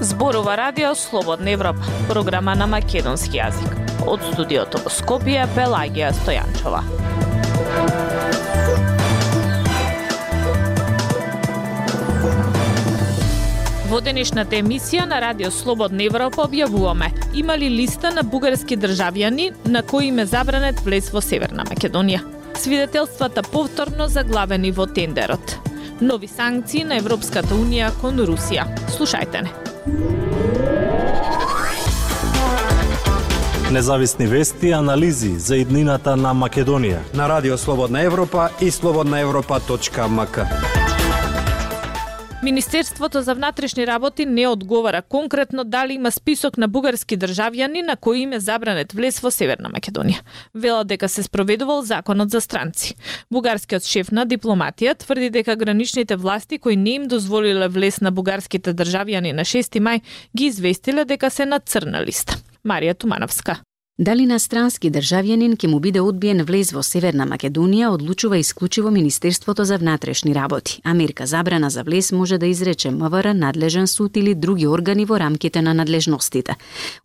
Зборува радио Слободна Европа, програма на македонски јазик. Од студиото во Скопје Пелагија Стојанчова. Во денешната емисија на Радио Слободна Европа објавуваме има ли листа на бугарски државјани на кои им е забранет влез во Северна Македонија. Свидетелствата повторно заглавени во тендерот. Нови санкции на Европската Унија кон Русија. Слушајте не. Независни вести и анализи за иднината на Македонија на Радио Слободна Европа и слободнаевропа.мк. Министерството за внатрешни работи не одговара конкретно дали има список на бугарски државјани на кои им е забранет влез во Северна Македонија. Вела дека се спроведувал законот за странци. Бугарскиот шеф на дипломатија тврди дека граничните власти кои не им дозволиле влез на бугарските државјани на 6 мај ги известиле дека се на црна листа. Марија Тумановска. Дали на странски државјанин ќе му биде одбиен влез во Северна Македонија, одлучува исклучиво Министерството за внатрешни работи. Америка забрана за влез може да изрече МВР, надлежен суд или други органи во рамките на надлежностите.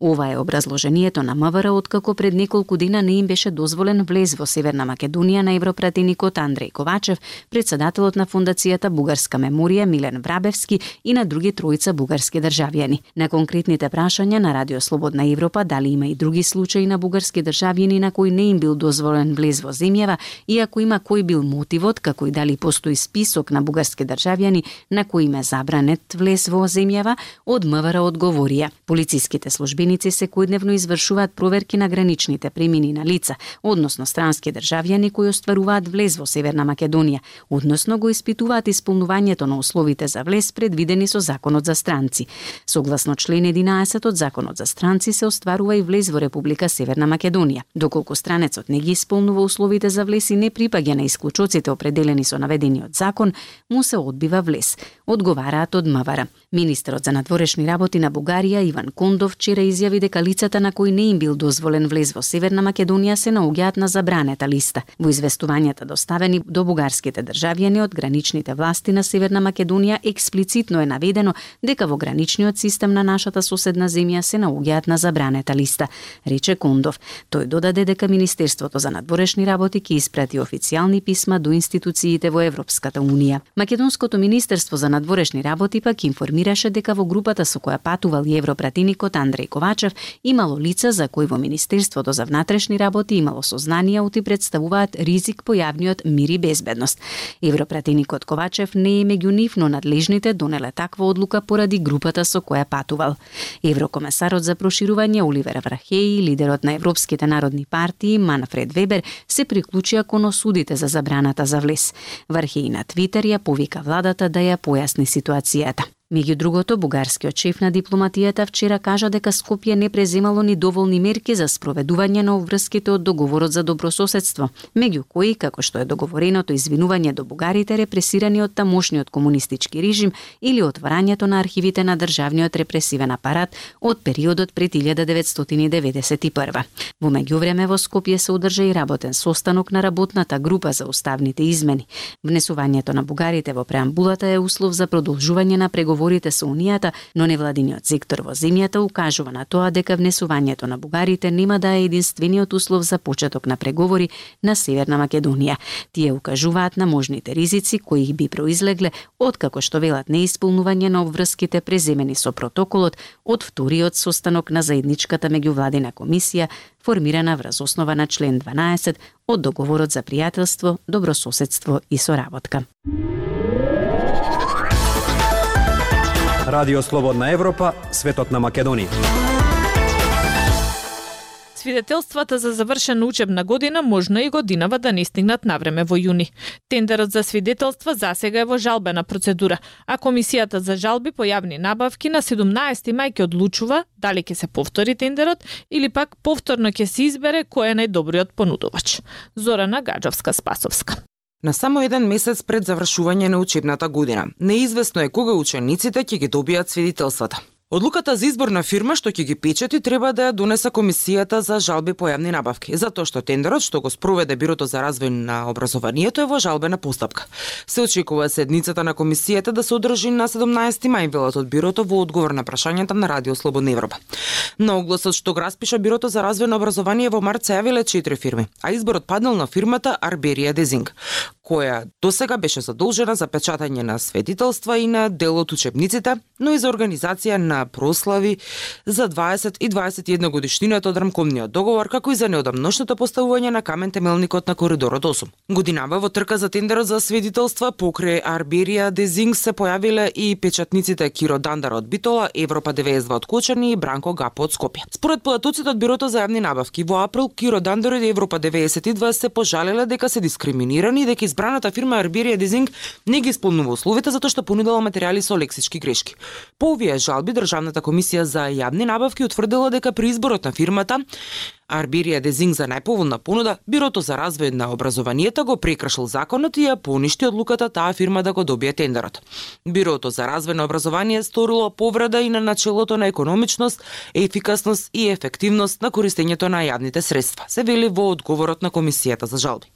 Ова е образложението на МВР откако пред неколку дена не им беше дозволен влез во Северна Македонија на европратеникот Андреј Ковачев, председателот на фондацијата Бугарска меморија Милен Врабевски и на други тројца бугарски државјани. На конкретните прашања на Радио Слободна Европа дали има и други случаи случаи на бугарски државјани на кои не им бил дозволен влез во земјава, иако има кој бил мотивот, како и дали постои список на бугарски државјани на кои им е забранет влез во земјава, од МВР одговорија. Полициските службеници секојдневно извршуваат проверки на граничните премини на лица, односно странски државјани кои остваруваат влез во Северна Македонија, односно го испитуваат исполнувањето на условите за влез предвидени со Законот за странци. Согласно член 11 од Законот за странци се остварува и влез во Република Северна Македонија. Доколку странецот не ги исполнува условите за влез и не припаѓа на исклучоците определени со наведениот закон, му се одбива влез, одговараат од МВР. Министерот за надворешни работи на Бугарија Иван Кондов вчера изјави дека лицата на кои не им бил дозволен влез во Северна Македонија се наоѓаат на забранета листа. Во известувањата доставени до бугарските државјани од граничните власти на Северна Македонија експлицитно е наведено дека во граничниот систем на нашата соседна земја се наоѓаат на забранета листа, рече Секундов. Тој додаде дека Министерството за надворешни работи ќе испрати официјални писма до институциите во Европската Унија. Македонското Министерство за надворешни работи пак информираше дека во групата со која патувал и европратеникот Андреј Ковачев имало лица за кои во Министерството за внатрешни работи имало сознание оти представуваат ризик по јавниот мир и безбедност. Европратеникот Ковачев не е меѓу нив, но надлежните донеле таква одлука поради групата со која патувал. Еврокомесарот за проширување Оливер Врахеј, лидер лидерот на Европските народни партии Манфред Вебер се приклучија кон осудите за забраната за влез. Вархеј на Твитер ја повика владата да ја појасни ситуацијата. Меѓу другото, бугарскиот шеф на дипломатијата вчера кажа дека Скопје не преземало ни доволни мерки за спроведување на обврските од договорот за добрососедство, меѓу кои, како што е договореното извинување до бугарите репресирани од тамошниот комунистички режим или отворањето на архивите на државниот репресивен апарат од периодот пред 1991. Во меѓувреме во Скопје се одржа и работен состанок на работната група за уставните измени. Внесувањето на бугарите во преамбулата е услов за продолжување на преговорите преговорите со Унијата, но невладиниот сектор во земјата укажува на тоа дека внесувањето на бугарите нема да е единствениот услов за почеток на преговори на Северна Македонија. Тие укажуваат на можните ризици кои би произлегле откако што велат неисполнување на обврските преземени со протоколот од вториот состанок на заедничката меѓувладина комисија формирана врз основа на член 12 од договорот за пријателство, добрососедство и соработка. Радио Слободна Европа, светот на Македонија. Свидетелствата за завршена учебна година можно и годинава да не стигнат навреме во јуни. Тендерот за свидетелства засега е во жалбена процедура, а Комисијата за жалби по јавни набавки на 17 мај ќе одлучува дали ќе се повтори тендерот или пак повторно ќе се избере кој е најдобриот понудувач. Зорана Гаджовска-Спасовска. На само еден месец пред завршување на учебната година, неизвестно е кога учениците ќе ги добијат свидетелствата. Одлуката за избор на фирма што ќе ги печати треба да ја донесе комисијата за жалби по јавни набавки, затоа што тендерот што го спроведе Бирото за развој на образованието е во жалбена постапка. Се очекува седницата на комисијата да се одржи на 17 мај велат од Бирото во одговор на прашањата на Радио Слободна Европа. На огласот што го распиша Бирото за развој на образование во март се јавиле 4 фирми, а изборот паднал на фирмата Арберија Дезинг, која досега беше задолжена за печатање на светителства и на дел од учебниците, но и за организација на прослави за 20 и 21 годишнината од рамковниот договор, како и за неодамношното поставување на камен темелникот на коридорот 8. Годинава во трка за тендерот за сведителства покрај Арберија Дезинг се појавиле и печатниците Киро Дандар од Битола, Европа 92 од Кочани и Бранко Гапо од Скопје. Според податоците од Бирото за јавни набавки, во април Киро Дандар и Европа 92 се пожалеле дека се дискриминирани и дека избраната фирма Арберија дизинг не ги исполнува условите затоа што понудила материјали со лексички грешки. По овие жалби Државната комисија за јавни набавки утврдила дека при изборот на фирмата Арбирија Дезинг за најповолна понуда, Бирото за развој на образованието го прекрашил законот и ја поништи одлуката таа фирма да го добие тендерот. Бирото за развој на образование сторило повреда и на начелото на економичност, ефикасност и ефективност на користењето на јавните средства, се вели во одговорот на Комисијата за жалби.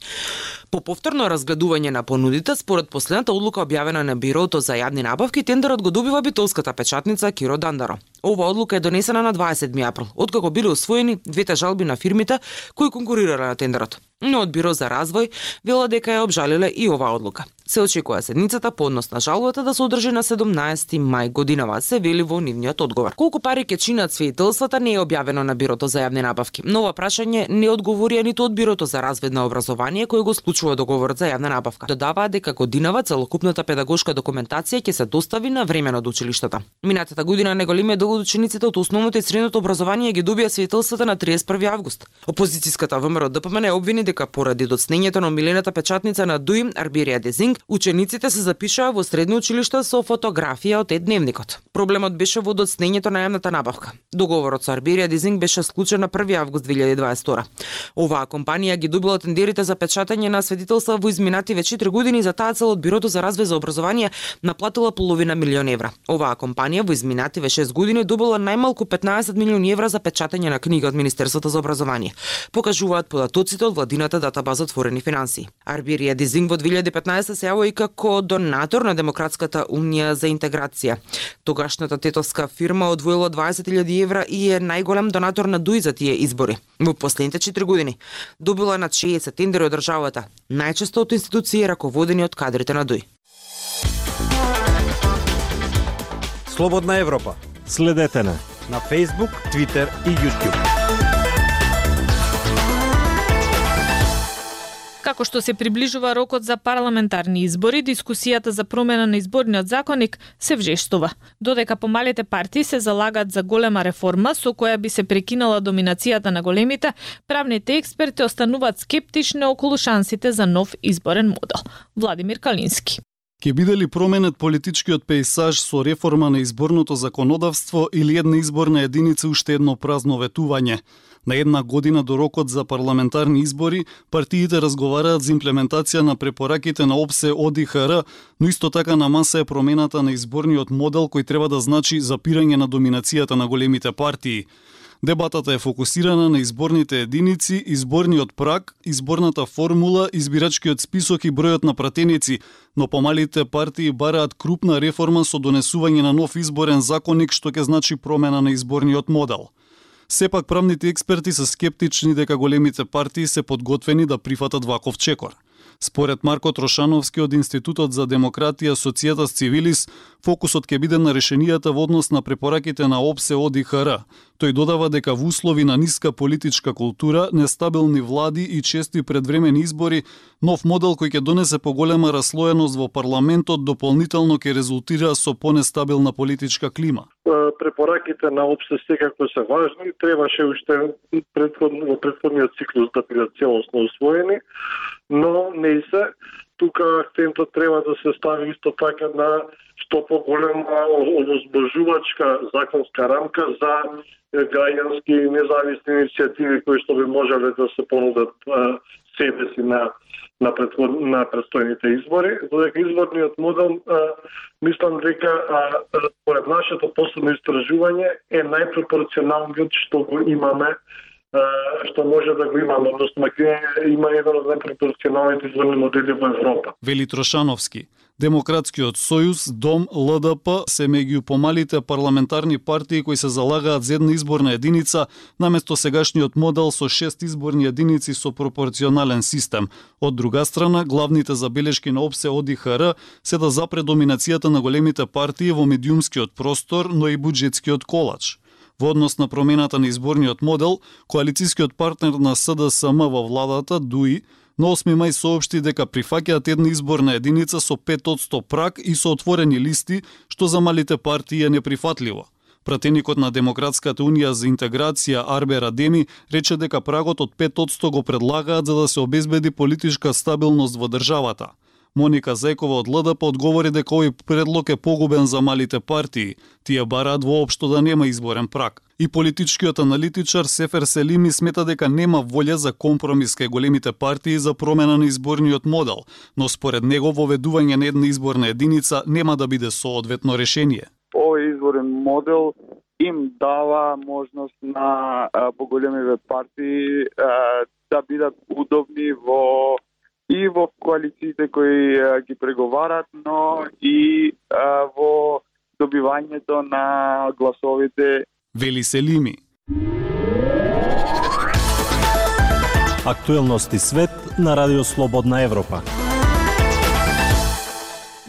По повторно разгледување на понудите, според последната одлука објавена на Бирото за јавни набавки, тендерот го добива битолската печатница Киро Дандаро. Ова одлука е донесена на 27 април, откако биле усвоени двете жалби на фирмите кои конкурирале на тендерот но од Биро за развој вела дека ја обжалиле и оваа одлука. Се очекува седницата по однос на жалбата да се одржи на 17 мај годинава, се вели во нивниот одговор. Колку пари ќе чинат свидетелствата не е објавено на Бирото за јавни набавки. Ново прашање не одговорија ниту од Бирото за развој на образование кој го склучува договорот за јавна набавка. Додаваа дека годинава целокупната педагошка документација ќе се достави на време од училиштата. Минатата година неголемиот дел од учениците од основното и средното образование ги добија свидетелствата на 31 август. Опозицијската ВМРО ДПМН обвини дека поради доцнењето на омилената печатница на Дуим Арберија Дезинг, учениците се запишаа во средно училиште со фотографија од едневникот. Проблемот беше во доцнењето на јавната набавка. Договорот со Арберија Дезинг беше склучен на 1 август 2022. Оваа компанија ги добила тендерите за печатање на свидетелства во изминати веќе 4 години за таа цел од Бирото за развој за образование наплатила половина милион евра. Оваа компанија во изминати веќе 6 години добила најмалку 15 милиони евра за печатање на книга од Министерството за образование. Покажуваат податоците од годината датабаза отворени финанси. Арбирија Дизинг во 2015 се јавува и како донатор на Демократската унија за интеграција. Тогашната тетовска фирма одвоила 20.000 евра и е најголем донатор на ДУИ за тие избори. Во последните 4 години добила над 60 тендери од државата, најчесто од институции раководени од кадрите на ДУИ. Слободна Европа. Следете на на Facebook, Twitter и YouTube. Како што се приближува рокот за парламентарни избори, дискусијата за промена на изборниот законник се вжештува. Додека помалите партии се залагат за голема реформа со која би се прекинала доминацијата на големите, правните експерти остануваат скептични околу шансите за нов изборен модел. Владимир Калински. Ке биде ли променет политичкиот пейсаж со реформа на изборното законодавство или една изборна единица уште едно празно ветување? На една година до рокот за парламентарни избори, партиите разговараат за имплементација на препораките на ОПСЕ ОДИХР, но исто така на маса е промената на изборниот модел кој треба да значи запирање на доминацијата на големите партии. Дебатата е фокусирана на изборните единици, изборниот праг, изборната формула, избирачкиот список и бројот на пратеници, но помалите партии бараат крупна реформа со донесување на нов изборен законник што ќе значи промена на изборниот модел. Сепак правните експерти се скептични дека големите партии се подготвени да прифатат ваков чекор. Според Марко Трошановски од Институтот за демократија Социјатас Цивилис, фокусот ќе биде на решенијата во однос на препораките на ОПСЕ ОДИХР. Тој додава дека во услови на ниска политичка култура, нестабилни влади и чести предвремени избори, нов модел кој ќе донесе поголема раслоеност во парламентот дополнително ќе резултира со понестабилна политичка клима. Препораките на ОПСЕ секако се важни, требаше уште предход, во предходниот циклус да бидат целосно усвоени, но не се. Тука акцентот треба да се стави исто така на што поголема овозможувачка законска рамка за граѓански независни иницијативи кои што би можеле да се понудат себе си на на, предход, на предстојните избори, додека изборниот модел а, мислам дека според нашето последно истражување е најпропорционалниот што го имаме што може да го имаме, односно Македонија има еден од најпропорционалните изборни модели во Европа. Вели Трошановски. Демократскиот сојуз, Дом, ЛДП се меѓу помалите парламентарни партии кои се залагаат за една изборна единица наместо сегашниот модел со шест изборни единици со пропорционален систем. Од друга страна, главните забелешки на ОПСЕ од ИХР се да запре доминацијата на големите партии во медиумскиот простор, но и буџетскиот колач. Во однос на промената на изборниот модел, коалицијскиот партнер на СДСМ во владата, ДУИ, на 8 мај соопшти дека прифаќаат една изборна единица со 5% прак и со отворени листи, што за малите партии е неприфатливо. Пратеникот на Демократската унија за интеграција Арбе Радеми рече дека прагот од 5% го предлагаат за да се обезбеди политичка стабилност во државата. Моника Зекова од ЛДП одговори дека овој предлог е погубен за малите партии. Тие бараат воопшто да нема изборен прак. И политичкиот аналитичар Сефер Селими смета дека нема волја за компромис кај големите партии за промена на изборниот модел, но според него воведување на една изборна единица нема да биде соодветно решение. Овој изборен модел им дава можност на поголемиве партии да бидат удобни во и во коалициите кои а, ги преговарат, но и а, во добивањето на гласовите. Вели Селими. Актуелности свет на Радио Слободна Европа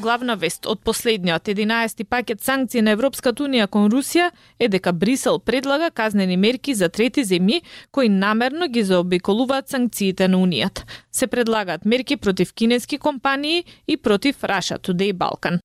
главна вест од последниот 11 пакет санкции на Европската унија кон Русија е дека Брисел предлага казнени мерки за трети земји кои намерно ги заобиколуваат санкциите на унијата. Се предлагаат мерки против кинески компании и против Russia Today Balkan.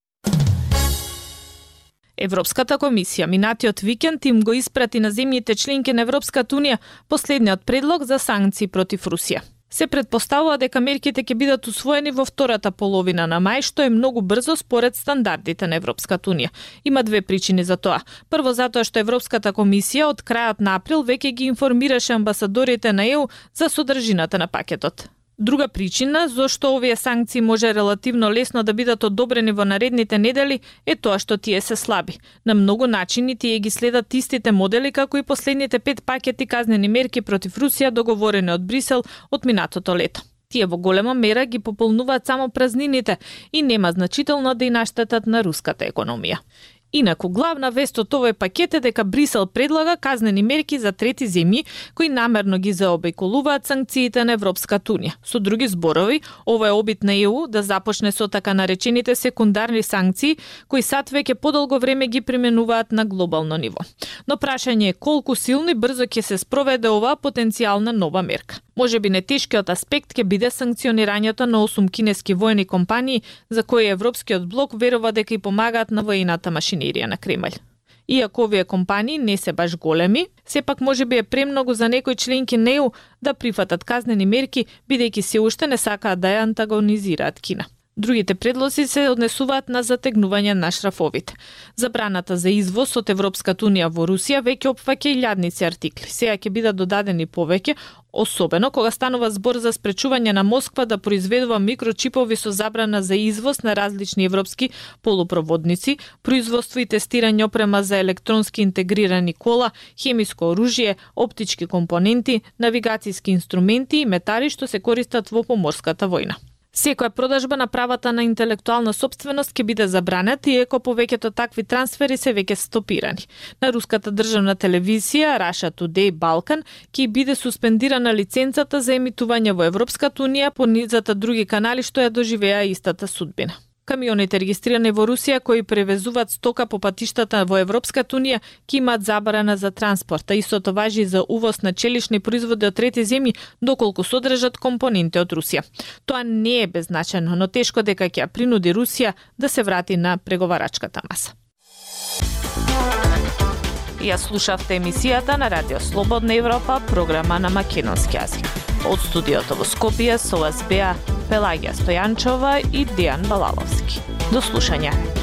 Европската комисија минатиот викенд им го испрати на земјите членки на Европската унија последниот предлог за санкции против Русија. Се предпоставува дека мерките ќе бидат усвоени во втората половина на мај, што е многу брзо според стандардите на Европската унија. Има две причини за тоа. Прво затоа што Европската комисија од крајот на април веќе ги информираше амбасадорите на ЕУ за содржината на пакетот. Друга причина зошто овие санкции може релативно лесно да бидат одобрени во наредните недели е тоа што тие се слаби. На многу начини тие ги следат истите модели како и последните пет пакети казнени мерки против Русија договорени од Брисел од минатото лето. Тие во голема мера ги пополнуваат само празнините и нема значително да и наштетат на руската економија. Инаку, главна вест од овој пакет е дека Брисел предлага казнени мерки за трети земји кои намерно ги заобиколуваат санкциите на Европската унија. Со други зборови, ова е обид на ЕУ да започне со така наречените секундарни санкции кои сад веќе подолго време ги применуваат на глобално ниво. Но прашање е колку силно и брзо ќе се спроведе оваа потенцијална нова мерка. Може би нетешкиот аспект ќе биде санкционирањето на 8 кинески воени компании за кои Европскиот блок верува дека и помагаат на војната рафинерија на Кремљ. Иако овие компании не се баш големи, сепак може би е премногу за некои членки НЕУ да прифатат казнени мерки, бидејќи се уште не сакаат да ја антагонизираат Кина. Другите предлози се однесуваат на затегнување на шрафовите. Забраната за извоз од Европската унија во Русија веќе опфаќа илјадници артикли. Сега ќе бидат додадени повеќе, особено кога станува збор за спречување на Москва да произведува микрочипови со забрана за извоз на различни европски полупроводници, производство и тестирање опрема за електронски интегрирани кола, хемиско оружје, оптички компоненти, навигацијски инструменти и метали што се користат во поморската војна. Секоја продажба на правата на интелектуална собственост ќе биде забранет, иеко повеќето такви трансфери се веќе стопирани. На руската државна телевизија Russia Today Balkan ќе биде суспендирана лиценцата за емитување во Европската унија по низата други канали што ја доживеа истата судбина. Камионите регистрирани во Русија кои превезуваат стока по патиштата во Европската унија ќе имаат забрана за транспорт, а истото важи за увоз на челични производи од трети земји доколку содржат компоненти од Русија. Тоа не е беззначено, но тешко дека ќе принуди Русија да се врати на преговарачката маса. Ја слушавте емисијата на Радио Слободна Европа, програма на македонски јазик. Од студиото во Скопје со вас беа Пелагија Стојанчова и Дијан Балаловски. До слушање.